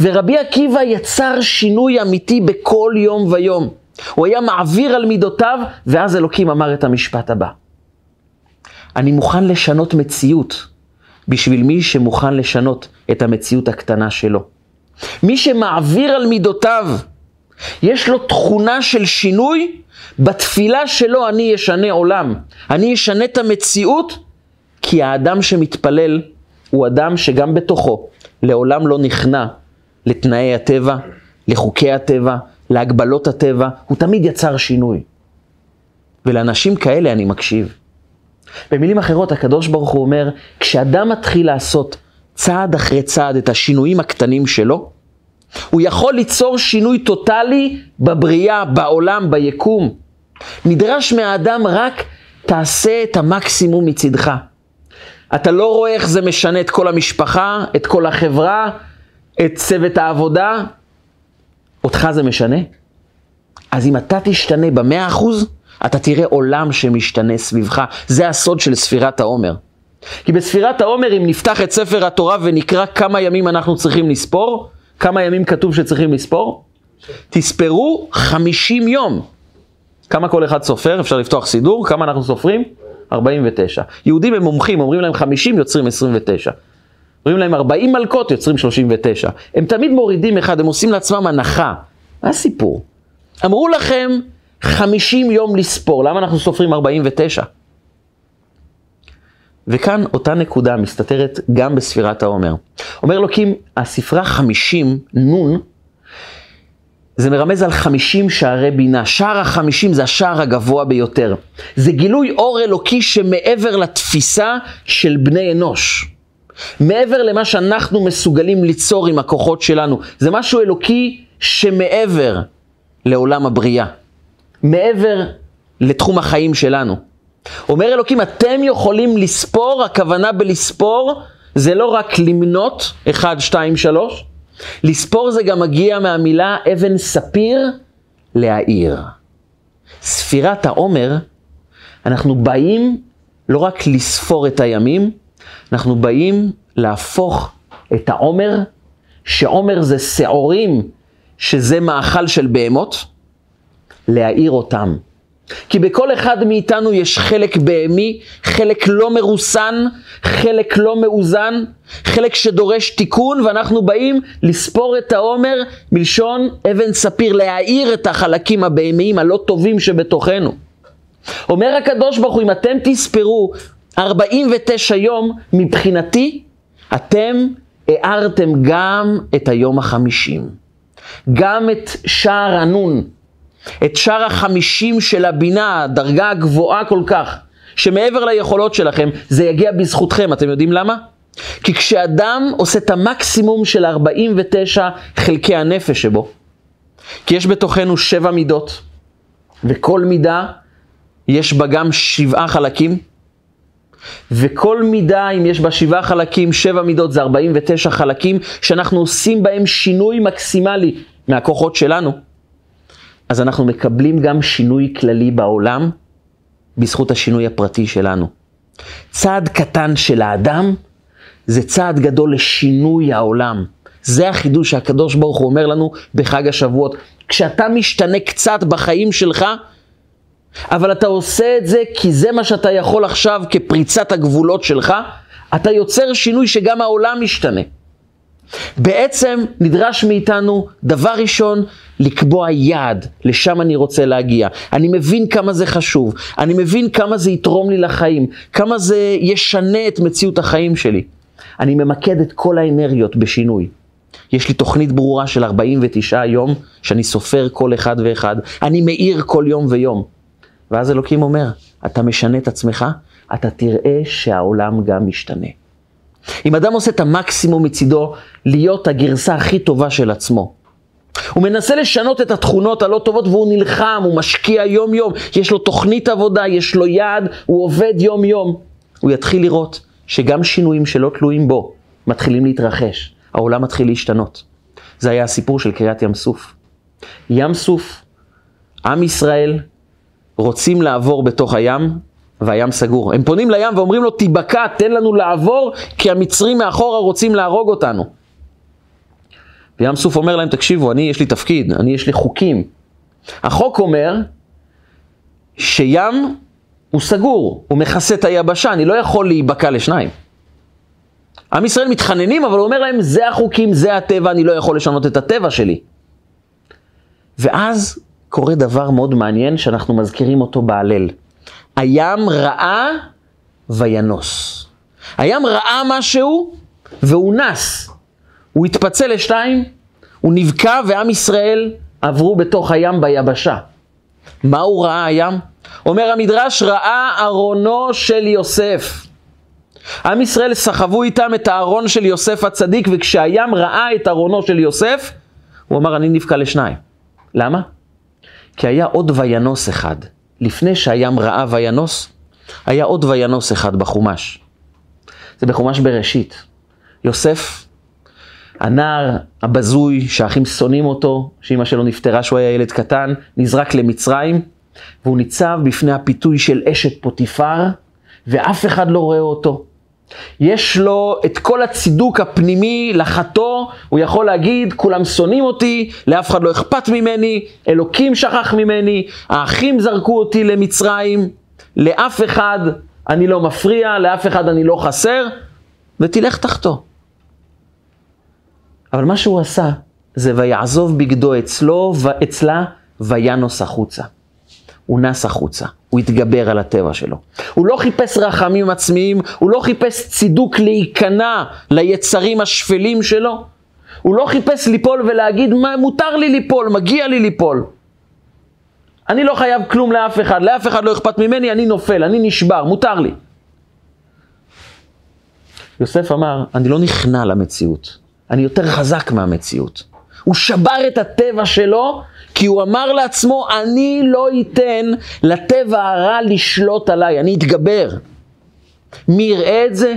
ורבי עקיבא יצר שינוי אמיתי בכל יום ויום. הוא היה מעביר על מידותיו, ואז אלוקים אמר את המשפט הבא. אני מוכן לשנות מציאות בשביל מי שמוכן לשנות את המציאות הקטנה שלו. מי שמעביר על מידותיו, יש לו תכונה של שינוי, בתפילה שלו אני אשנה עולם. אני אשנה את המציאות, כי האדם שמתפלל הוא אדם שגם בתוכו לעולם לא נכנע לתנאי הטבע, לחוקי הטבע, להגבלות הטבע, הוא תמיד יצר שינוי. ולאנשים כאלה אני מקשיב. במילים אחרות, הקדוש ברוך הוא אומר, כשאדם מתחיל לעשות צעד אחרי צעד את השינויים הקטנים שלו, הוא יכול ליצור שינוי טוטאלי בבריאה, בעולם, ביקום. נדרש מהאדם רק תעשה את המקסימום מצידך. אתה לא רואה איך זה משנה את כל המשפחה, את כל החברה, את צוות העבודה, אותך זה משנה? אז אם אתה תשתנה במאה אחוז, אתה תראה עולם שמשתנה סביבך. זה הסוד של ספירת העומר. כי בספירת העומר, אם נפתח את ספר התורה ונקרא כמה ימים אנחנו צריכים לספור, כמה ימים כתוב שצריכים לספור? תספרו חמישים יום. כמה כל אחד סופר? אפשר לפתוח סידור? כמה אנחנו סופרים? 49. יהודים הם מומחים, אומרים להם 50, יוצרים 29. אומרים להם 40 מלכות, יוצרים 39. הם תמיד מורידים אחד, הם עושים לעצמם הנחה. מה הסיפור? אמרו לכם 50 יום לספור, למה אנחנו סופרים 49? וכאן אותה נקודה מסתתרת גם בספירת העומר. אומר אלוקים, הספרה 50, נון, זה מרמז על 50 שערי בינה. שער החמישים זה השער הגבוה ביותר. זה גילוי אור אלוקי שמעבר לתפיסה של בני אנוש. מעבר למה שאנחנו מסוגלים ליצור עם הכוחות שלנו. זה משהו אלוקי שמעבר לעולם הבריאה. מעבר לתחום החיים שלנו. אומר אלוקים, אתם יכולים לספור, הכוונה בלספור זה לא רק למנות, 1, 2, 3, לספור זה גם מגיע מהמילה אבן ספיר, להעיר. ספירת העומר, אנחנו באים לא רק לספור את הימים, אנחנו באים להפוך את העומר, שעומר זה שעורים, שזה מאכל של בהמות, להעיר אותם. כי בכל אחד מאיתנו יש חלק בהמי, חלק לא מרוסן, חלק לא מאוזן, חלק שדורש תיקון, ואנחנו באים לספור את העומר מלשון אבן ספיר, להעיר את החלקים הבהמיים הלא טובים שבתוכנו. אומר הקדוש ברוך הוא, אם אתם תספרו 49 יום, מבחינתי, אתם הארתם גם את היום החמישים. גם את שער הנון, את שער החמישים של הבינה, הדרגה הגבוהה כל כך, שמעבר ליכולות שלכם, זה יגיע בזכותכם. אתם יודעים למה? כי כשאדם עושה את המקסימום של 49 חלקי הנפש שבו, כי יש בתוכנו שבע מידות, וכל מידה יש בה גם שבעה חלקים, וכל מידה, אם יש בה שבעה חלקים, שבע מידות זה 49 חלקים, שאנחנו עושים בהם שינוי מקסימלי מהכוחות שלנו, אז אנחנו מקבלים גם שינוי כללי בעולם, בזכות השינוי הפרטי שלנו. צעד קטן של האדם, זה צעד גדול לשינוי העולם. זה החידוש שהקדוש ברוך הוא אומר לנו בחג השבועות. כשאתה משתנה קצת בחיים שלך, אבל אתה עושה את זה כי זה מה שאתה יכול עכשיו כפריצת הגבולות שלך, אתה יוצר שינוי שגם העולם משתנה. בעצם נדרש מאיתנו, דבר ראשון, לקבוע יעד, לשם אני רוצה להגיע. אני מבין כמה זה חשוב, אני מבין כמה זה יתרום לי לחיים, כמה זה ישנה את מציאות החיים שלי. אני ממקד את כל האנרגיות בשינוי. יש לי תוכנית ברורה של 49 יום, שאני סופר כל אחד ואחד. אני מאיר כל יום ויום. ואז אלוקים אומר, אתה משנה את עצמך, אתה תראה שהעולם גם משתנה. אם אדם עושה את המקסימום מצידו להיות הגרסה הכי טובה של עצמו, הוא מנסה לשנות את התכונות הלא טובות והוא נלחם, הוא משקיע יום יום, יש לו תוכנית עבודה, יש לו יעד, הוא עובד יום יום. הוא יתחיל לראות שגם שינויים שלא תלויים בו מתחילים להתרחש, העולם מתחיל להשתנות. זה היה הסיפור של קריאת ים סוף. ים סוף, עם ישראל רוצים לעבור בתוך הים, והים סגור. הם פונים לים ואומרים לו, תיבקע, תן לנו לעבור, כי המצרים מאחורה רוצים להרוג אותנו. וים סוף אומר להם, תקשיבו, אני, יש לי תפקיד, אני, יש לי חוקים. החוק אומר שים הוא סגור, הוא מכסה את היבשה, אני לא יכול להיבקע לשניים. עם ישראל מתחננים, אבל הוא אומר להם, זה החוקים, זה הטבע, אני לא יכול לשנות את הטבע שלי. ואז קורה דבר מאוד מעניין שאנחנו מזכירים אותו בהלל. הים ראה וינוס. הים ראה משהו והוא נס. הוא התפצל לשתיים, הוא נבקע ועם ישראל עברו בתוך הים ביבשה. מה הוא ראה הים? אומר המדרש, ראה ארונו של יוסף. עם ישראל סחבו איתם את הארון של יוסף הצדיק, וכשהים ראה את ארונו של יוסף, הוא אמר, אני נבקע לשניים. למה? כי היה עוד וינוס אחד. לפני שהים ראה וינוס, היה עוד וינוס אחד בחומש. זה בחומש בראשית. יוסף, הנער הבזוי, שהאחים שונאים אותו, שאימא שלו נפטרה שהוא היה ילד קטן, נזרק למצרים, והוא ניצב בפני הפיתוי של אשת פוטיפר, ואף אחד לא רואה אותו. יש לו את כל הצידוק הפנימי לחטוא, הוא יכול להגיד, כולם שונאים אותי, לאף אחד לא אכפת ממני, אלוקים שכח ממני, האחים זרקו אותי למצרים, לאף אחד אני לא מפריע, לאף אחד אני לא חסר, ותלך תחתוא. אבל מה שהוא עשה, זה ויעזוב בגדו אצלו, ואצלה, וינוס החוצה. הוא נס החוצה, הוא התגבר על הטבע שלו. הוא לא חיפש רחמים עצמיים, הוא לא חיפש צידוק להיכנע ליצרים השפלים שלו. הוא לא חיפש ליפול ולהגיד, מה, מותר לי ליפול, מגיע לי ליפול. אני לא חייב כלום לאף אחד, לאף אחד לא אכפת ממני, אני נופל, אני נשבר, מותר לי. יוסף אמר, אני לא נכנע למציאות, אני יותר חזק מהמציאות. הוא שבר את הטבע שלו כי הוא אמר לעצמו, אני לא אתן לטבע הרע לשלוט עליי, אני אתגבר. מי יראה את זה?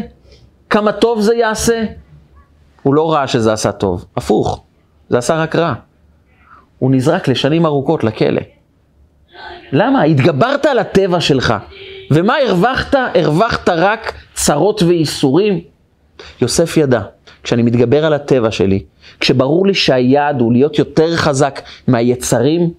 כמה טוב זה יעשה? הוא לא ראה שזה עשה טוב, הפוך, זה עשה רק רע. הוא נזרק לשנים ארוכות לכלא. למה? התגברת על הטבע שלך. ומה הרווחת? הרווחת רק צרות וייסורים. יוסף ידע, כשאני מתגבר על הטבע שלי, כשברור לי שהיעד הוא להיות יותר חזק מהיצרים,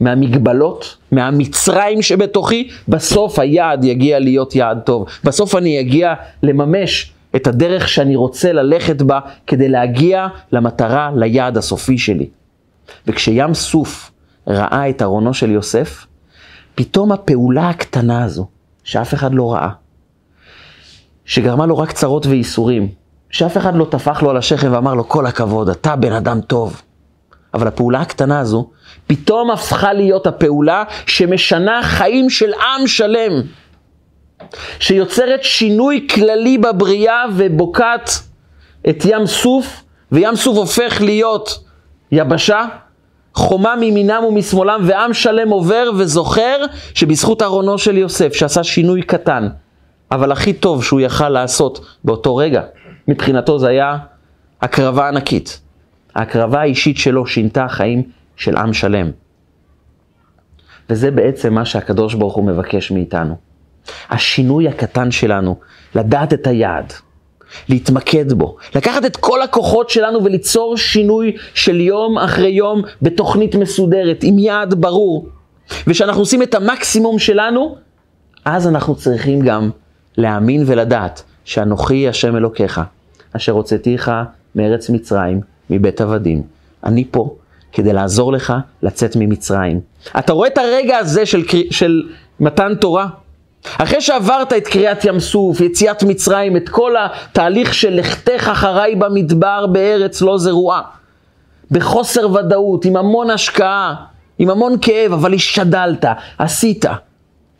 מהמגבלות, מהמצרים שבתוכי, בסוף היעד יגיע להיות יעד טוב. בסוף אני אגיע לממש את הדרך שאני רוצה ללכת בה כדי להגיע למטרה, ליעד הסופי שלי. וכשים סוף ראה את ארונו של יוסף, פתאום הפעולה הקטנה הזו, שאף אחד לא ראה, שגרמה לו רק צרות וייסורים, שאף אחד לא טפח לו על השכם ואמר לו, כל הכבוד, אתה בן אדם טוב. אבל הפעולה הקטנה הזו, פתאום הפכה להיות הפעולה שמשנה חיים של עם שלם. שיוצרת שינוי כללי בבריאה ובוקעת את ים סוף, וים סוף הופך להיות יבשה, חומה מימינם ומשמאלם, ועם שלם עובר וזוכר שבזכות ארונו של יוסף, שעשה שינוי קטן, אבל הכי טוב שהוא יכל לעשות באותו רגע, מבחינתו זה היה הקרבה ענקית. ההקרבה האישית שלו שינתה חיים של עם שלם. וזה בעצם מה שהקדוש ברוך הוא מבקש מאיתנו. השינוי הקטן שלנו, לדעת את היעד, להתמקד בו, לקחת את כל הכוחות שלנו וליצור שינוי של יום אחרי יום בתוכנית מסודרת, עם יעד ברור. ושאנחנו עושים את המקסימום שלנו, אז אנחנו צריכים גם להאמין ולדעת שאנוכי השם אלוקיך, אשר הוצאתיך מארץ מצרים, מבית עבדים. אני פה כדי לעזור לך לצאת ממצרים. אתה רואה את הרגע הזה של, של מתן תורה? אחרי שעברת את קריעת ים סוף, יציאת מצרים, את כל התהליך של לכתך אחריי במדבר בארץ לא זרועה, בחוסר ודאות, עם המון השקעה, עם המון כאב, אבל השתדלת, עשית.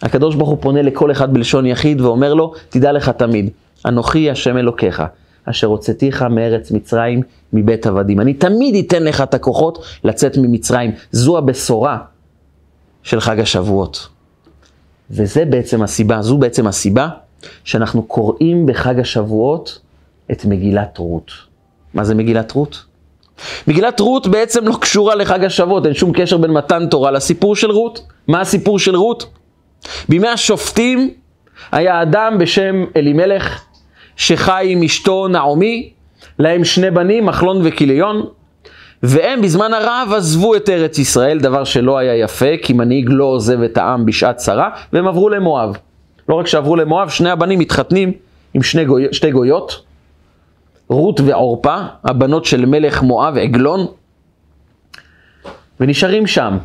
הקדוש ברוך הוא פונה לכל אחד בלשון יחיד ואומר לו, תדע לך תמיד, אנוכי השם אלוקיך, אשר הוצאתיך מארץ מצרים, מבית עבדים. אני תמיד אתן לך את הכוחות לצאת ממצרים. זו הבשורה של חג השבועות. וזה בעצם הסיבה, זו בעצם הסיבה שאנחנו קוראים בחג השבועות את מגילת רות. מה זה מגילת רות? מגילת רות בעצם לא קשורה לחג השבועות, אין שום קשר בין מתן תורה לסיפור של רות. מה הסיפור של רות? בימי השופטים היה אדם בשם אלימלך שחי עם אשתו נעמי, להם שני בנים, מחלון וכיליון, והם בזמן הרעב עזבו את ארץ ישראל, דבר שלא היה יפה, כי מנהיג לא עוזב את העם בשעת צרה, והם עברו למואב. לא רק שעברו למואב, שני הבנים מתחתנים עם שני גוי, שתי גויות, רות ועורפה, הבנות של מלך מואב, עגלון, ונשארים שם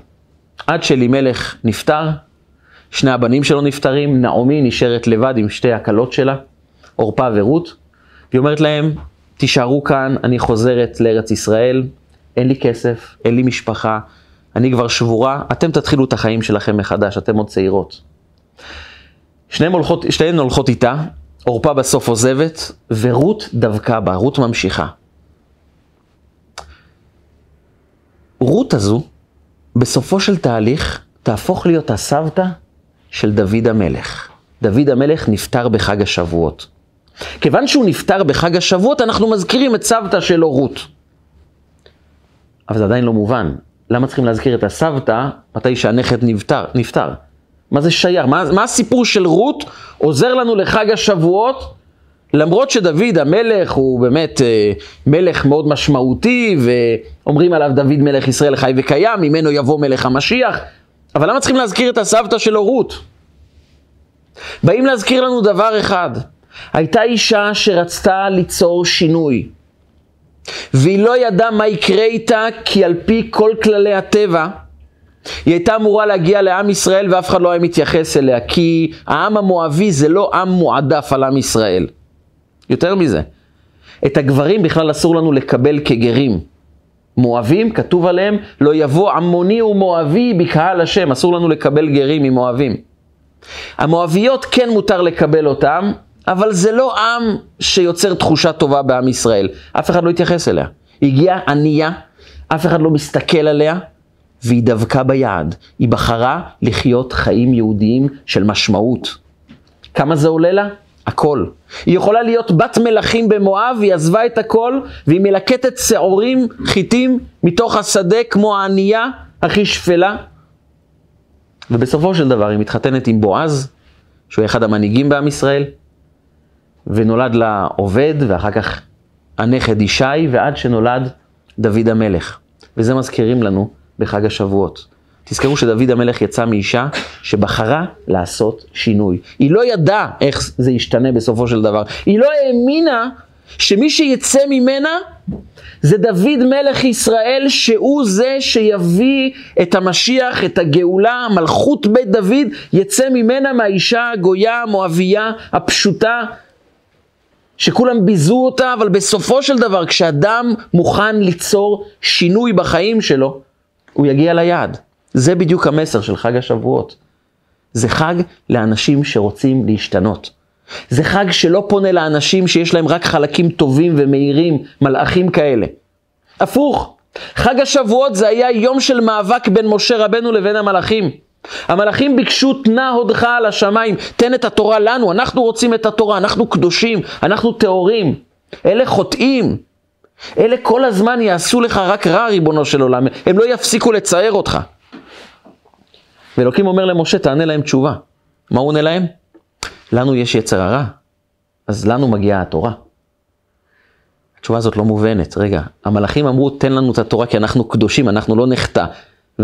עד שאלימלך נפטר, שני הבנים שלו נפטרים, נעמי נשארת לבד עם שתי הכלות שלה, עורפה ורות, והיא אומרת להם, תישארו כאן, אני חוזרת לארץ ישראל, אין לי כסף, אין לי משפחה, אני כבר שבורה, אתם תתחילו את החיים שלכם מחדש, אתם עוד צעירות. שניהן הולכות, שניהן הולכות איתה, עורפה בסוף עוזבת, ורות דבקה בה, רות ממשיכה. רות הזו, בסופו של תהליך, תהפוך להיות הסבתא של דוד המלך. דוד המלך נפטר בחג השבועות. כיוון שהוא נפטר בחג השבועות, אנחנו מזכירים את סבתא שלו רות. אבל זה עדיין לא מובן. למה צריכים להזכיר את הסבתא מתי שהנכד נפטר? נפטר? מה זה שייך? מה, מה הסיפור של רות עוזר לנו לחג השבועות? למרות שדוד המלך הוא באמת אה, מלך מאוד משמעותי, ואומרים עליו דוד מלך ישראל חי וקיים, ממנו יבוא מלך המשיח, אבל למה צריכים להזכיר את הסבתא שלו רות? באים להזכיר לנו דבר אחד, הייתה אישה שרצתה ליצור שינוי, והיא לא ידעה מה יקרה איתה, כי על פי כל כללי הטבע, היא הייתה אמורה להגיע לעם ישראל ואף אחד לא היה מתייחס אליה, כי העם המואבי זה לא עם מועדף על עם ישראל. יותר מזה, את הגברים בכלל אסור לנו לקבל כגרים. מואבים, כתוב עליהם, לא יבוא עמוני ומואבי בקהל השם, אסור לנו לקבל גרים ממואבים. המואביות כן מותר לקבל אותם, אבל זה לא עם שיוצר תחושה טובה בעם ישראל. אף אחד לא התייחס אליה. הגיעה ענייה, אף אחד לא מסתכל עליה, והיא דבקה ביעד. היא בחרה לחיות חיים יהודיים של משמעות. כמה זה עולה לה? הכל. היא יכולה להיות בת מלכים במואב, היא עזבה את הכל, והיא מלקטת שעורים חיטים מתוך השדה כמו הענייה הכי שפלה. ובסופו של דבר היא מתחתנת עם בועז, שהוא אחד המנהיגים בעם ישראל, ונולד לה עובד, ואחר כך הנכד ישי, ועד שנולד דוד המלך. וזה מזכירים לנו בחג השבועות. תזכרו שדוד המלך יצא מאישה שבחרה לעשות שינוי. היא לא ידעה איך זה ישתנה בסופו של דבר. היא לא האמינה שמי שיצא ממנה זה דוד מלך ישראל, שהוא זה שיביא את המשיח, את הגאולה, מלכות בית דוד, יצא ממנה מהאישה הגויה, המואבייה, הפשוטה, שכולם ביזו אותה, אבל בסופו של דבר, כשאדם מוכן ליצור שינוי בחיים שלו, הוא יגיע ליעד. זה בדיוק המסר של חג השבועות. זה חג לאנשים שרוצים להשתנות. זה חג שלא פונה לאנשים שיש להם רק חלקים טובים ומהירים, מלאכים כאלה. הפוך, חג השבועות זה היה יום של מאבק בין משה רבנו לבין המלאכים. המלאכים ביקשו תנה הודך על השמיים, תן את התורה לנו, אנחנו רוצים את התורה, אנחנו קדושים, אנחנו טהורים. אלה חוטאים. אלה כל הזמן יעשו לך רק רע, ריבונו של עולם, הם לא יפסיקו לצער אותך. ואלוקים אומר למשה, תענה להם תשובה. מה הוא עונה להם? לנו יש יצר הרע, אז לנו מגיעה התורה. התשובה הזאת לא מובנת. רגע, המלאכים אמרו, תן לנו את התורה כי אנחנו קדושים, אנחנו לא נחטא.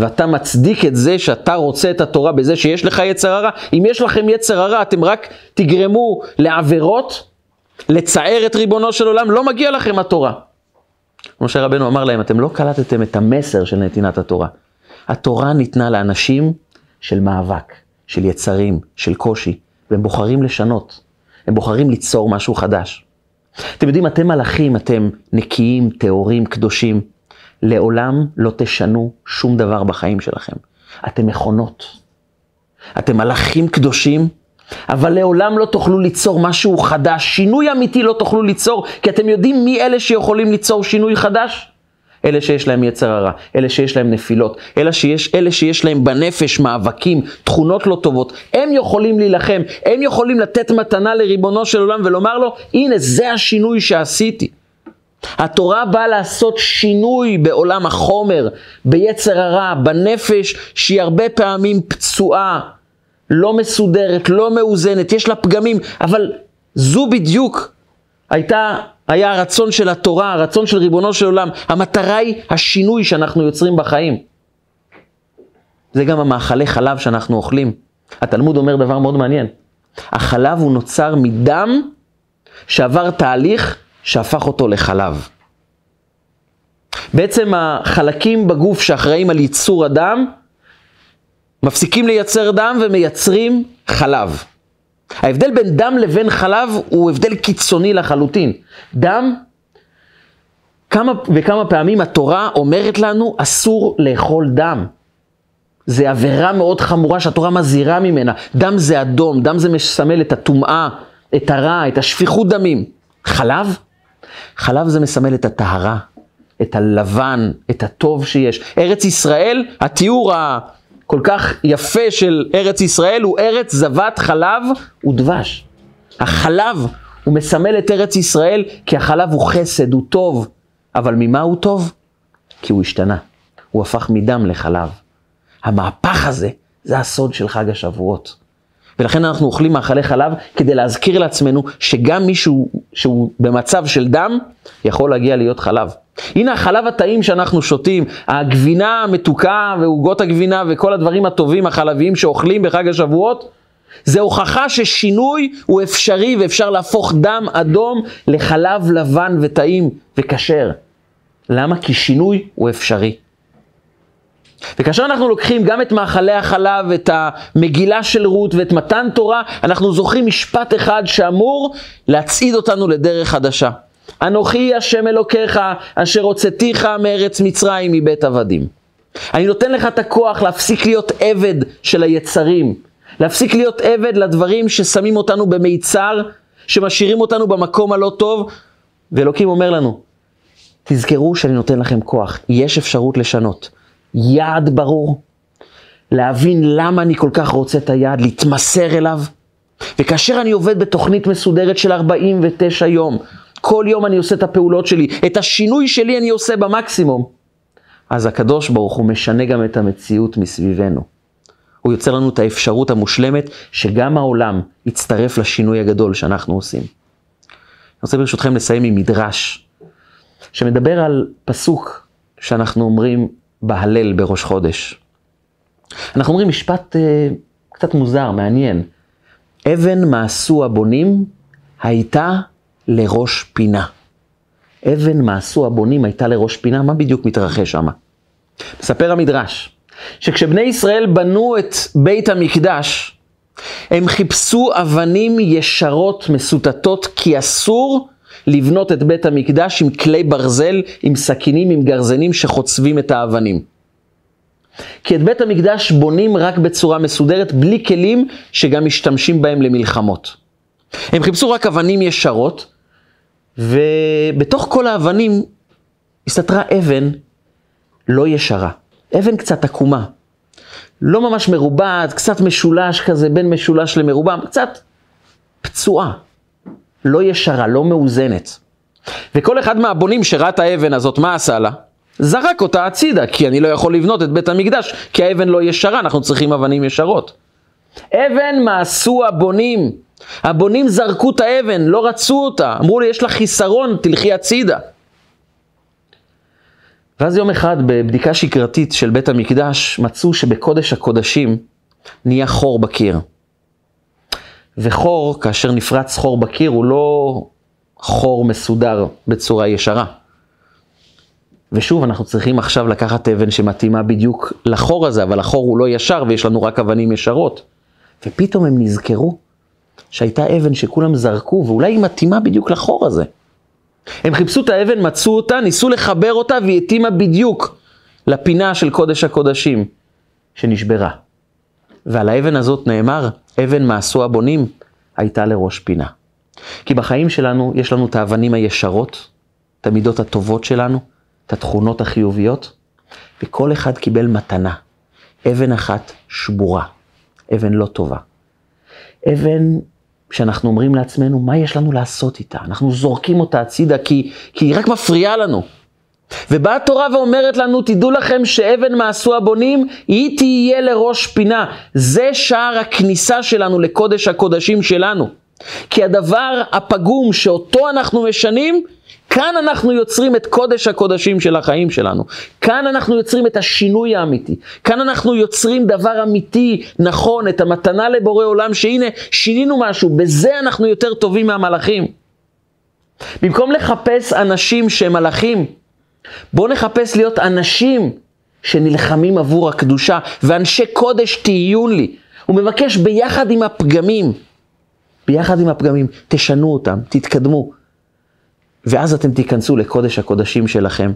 ואתה מצדיק את זה שאתה רוצה את התורה בזה שיש לך יצר הרע, אם יש לכם יצר הרע, אתם רק תגרמו לעבירות, לצער את ריבונו של עולם, לא מגיע לכם התורה. משה רבנו אמר להם, אתם לא קלטתם את המסר של נתינת התורה. התורה ניתנה לאנשים של מאבק, של יצרים, של קושי, והם בוחרים לשנות, הם בוחרים ליצור משהו חדש. אתם יודעים, אתם מלאכים, אתם נקיים, טהורים, קדושים. לעולם לא תשנו שום דבר בחיים שלכם. אתם מכונות. אתם מלאכים קדושים, אבל לעולם לא תוכלו ליצור משהו חדש. שינוי אמיתי לא תוכלו ליצור, כי אתם יודעים מי אלה שיכולים ליצור שינוי חדש? אלה שיש להם יצר הרע, אלה שיש להם נפילות, אלה שיש, אלה שיש להם בנפש מאבקים, תכונות לא טובות, הם יכולים להילחם, הם יכולים לתת מתנה לריבונו של עולם ולומר לו, הנה זה השינוי שעשיתי. התורה באה לעשות שינוי בעולם החומר, ביצר הרע, בנפש שהיא הרבה פעמים פצועה, לא מסודרת, לא מאוזנת, יש לה פגמים, אבל זו בדיוק הייתה, היה הרצון של התורה, הרצון של ריבונו של עולם. המטרה היא השינוי שאנחנו יוצרים בחיים. זה גם המאכלי חלב שאנחנו אוכלים. התלמוד אומר דבר מאוד מעניין. החלב הוא נוצר מדם שעבר תהליך שהפך אותו לחלב. בעצם החלקים בגוף שאחראים על ייצור הדם, מפסיקים לייצר דם ומייצרים חלב. ההבדל בין דם לבין חלב הוא הבדל קיצוני לחלוטין. דם, כמה וכמה פעמים התורה אומרת לנו, אסור לאכול דם. זה עבירה מאוד חמורה שהתורה מזהירה ממנה. דם זה אדום, דם זה מסמל את הטומאה, את הרע, את השפיכות דמים. חלב? חלב זה מסמל את הטהרה, את הלבן, את הטוב שיש. ארץ ישראל, התיאור הכל כך יפה של ארץ ישראל הוא ארץ זבת חלב ודבש. החלב הוא מסמל את ארץ ישראל כי החלב הוא חסד, הוא טוב. אבל ממה הוא טוב? כי הוא השתנה. הוא הפך מדם לחלב. המהפך הזה, זה הסוד של חג השבועות. ולכן אנחנו אוכלים מאכלי חלב כדי להזכיר לעצמנו שגם מישהו שהוא במצב של דם, יכול להגיע להיות חלב. הנה החלב הטעים שאנחנו שותים, הגבינה המתוקה ועוגות הגבינה וכל הדברים הטובים החלביים שאוכלים בחג השבועות, זה הוכחה ששינוי הוא אפשרי ואפשר להפוך דם אדום לחלב לבן וטעים וכשר. למה? כי שינוי הוא אפשרי. וכאשר אנחנו לוקחים גם את מאכלי החלב, את המגילה של רות ואת מתן תורה, אנחנו זוכרים משפט אחד שאמור להצעיד אותנו לדרך חדשה. אנוכי השם אלוקיך, אשר הוצאתיך מארץ מצרים מבית עבדים. אני נותן לך את הכוח להפסיק להיות עבד של היצרים, להפסיק להיות עבד לדברים ששמים אותנו במיצר, שמשאירים אותנו במקום הלא טוב, ואלוקים אומר לנו, תזכרו שאני נותן לכם כוח, יש אפשרות לשנות. יעד ברור, להבין למה אני כל כך רוצה את היעד, להתמסר אליו. וכאשר אני עובד בתוכנית מסודרת של 49 יום, כל יום אני עושה את הפעולות שלי, את השינוי שלי אני עושה במקסימום, אז הקדוש ברוך הוא משנה גם את המציאות מסביבנו. הוא יוצר לנו את האפשרות המושלמת שגם העולם יצטרף לשינוי הגדול שאנחנו עושים. אני רוצה ברשותכם לסיים עם מדרש, שמדבר על פסוק שאנחנו אומרים בהלל בראש חודש. אנחנו אומרים משפט אה, קצת מוזר, מעניין. אבן מעשו הבונים הייתה לראש פינה. אבן מעשו הבונים הייתה לראש פינה, מה בדיוק מתרחש שם? מספר המדרש, שכשבני ישראל בנו את בית המקדש, הם חיפשו אבנים ישרות מסוטטות, כי אסור לבנות את בית המקדש עם כלי ברזל, עם סכינים, עם גרזנים שחוצבים את האבנים. כי את בית המקדש בונים רק בצורה מסודרת, בלי כלים שגם משתמשים בהם למלחמות. הם חיפשו רק אבנים ישרות, ובתוך כל האבנים הסתתרה אבן לא ישרה, אבן קצת עקומה. לא ממש מרובעת, קצת משולש כזה, בין משולש למרובע, קצת פצועה. לא ישרה, לא מאוזנת. וכל אחד מהבונים שראה את האבן הזאת, מה עשה לה? זרק אותה הצידה, כי אני לא יכול לבנות את בית המקדש, כי האבן לא ישרה, אנחנו צריכים אבנים ישרות. אבן מעשו הבונים. הבונים זרקו את האבן, לא רצו אותה. אמרו לי, יש לך חיסרון, תלכי הצידה. ואז יום אחד בבדיקה שגרתית של בית המקדש מצאו שבקודש הקודשים נהיה חור בקיר. וחור, כאשר נפרץ חור בקיר, הוא לא חור מסודר בצורה ישרה. ושוב, אנחנו צריכים עכשיו לקחת אבן שמתאימה בדיוק לחור הזה, אבל החור הוא לא ישר ויש לנו רק אבנים ישרות. ופתאום הם נזכרו שהייתה אבן שכולם זרקו, ואולי היא מתאימה בדיוק לחור הזה. הם חיפשו את האבן, מצאו אותה, ניסו לחבר אותה, והיא התאימה בדיוק לפינה של קודש הקודשים שנשברה. ועל האבן הזאת נאמר, אבן מעשו הבונים הייתה לראש פינה. כי בחיים שלנו יש לנו את האבנים הישרות, את המידות הטובות שלנו, את התכונות החיוביות, וכל אחד קיבל מתנה. אבן אחת שבורה, אבן לא טובה. אבן שאנחנו אומרים לעצמנו, מה יש לנו לעשות איתה? אנחנו זורקים אותה הצידה כי, כי היא רק מפריעה לנו. ובאה התורה ואומרת לנו, תדעו לכם שאבן מעשו הבונים, היא תהיה לראש פינה. זה שער הכניסה שלנו לקודש הקודשים שלנו. כי הדבר הפגום שאותו אנחנו משנים, כאן אנחנו יוצרים את קודש הקודשים של החיים שלנו. כאן אנחנו יוצרים את השינוי האמיתי. כאן אנחנו יוצרים דבר אמיתי, נכון, את המתנה לבורא עולם, שהנה, שינינו משהו, בזה אנחנו יותר טובים מהמלאכים. במקום לחפש אנשים שהם מלאכים, בואו נחפש להיות אנשים שנלחמים עבור הקדושה, ואנשי קודש תהיו לי. הוא מבקש ביחד עם הפגמים, ביחד עם הפגמים, תשנו אותם, תתקדמו. ואז אתם תיכנסו לקודש הקודשים שלכם,